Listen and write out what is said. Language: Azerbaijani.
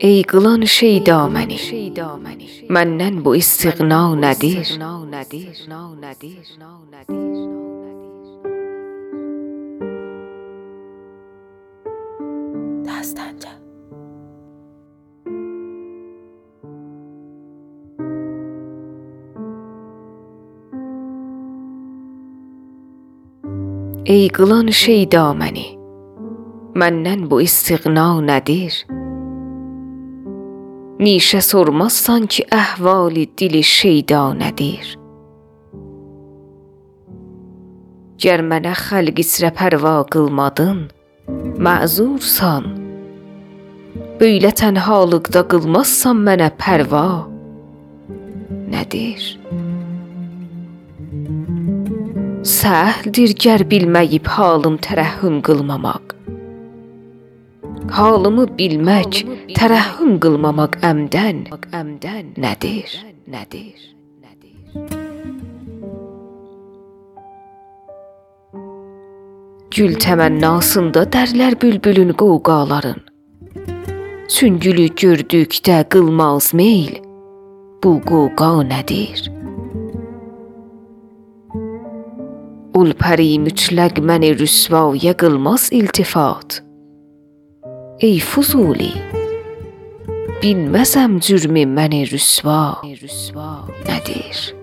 ایگلان شیدامنی نن بو استغنا ندیر دستنجه ایگلان شیدامنی نن بو استغنا ندیر sormazsan ki, əhvali dili şeyda nədir? Gər mənə xəlq içrə pərva qılmadın, məzursan. Böylə tənhalıqda qılmazsan mənə pərva. Nədir? Səhldir gər bilməyib halım tərəhhüm qılmamaq. Halımı bilmək, tərəhhüm qılmamaq əmdən, əmdən nədir? Nədir? Gül təmənnasında dərlər bülbülün qovqaların. Süngülü gördükdə qılmaz meyl, bu qovqa nədir? Ulpəri mütləq məni rüsvaya qılmaz iltifat. ای فضولی. بین مسم جرم من رسوا. ندیر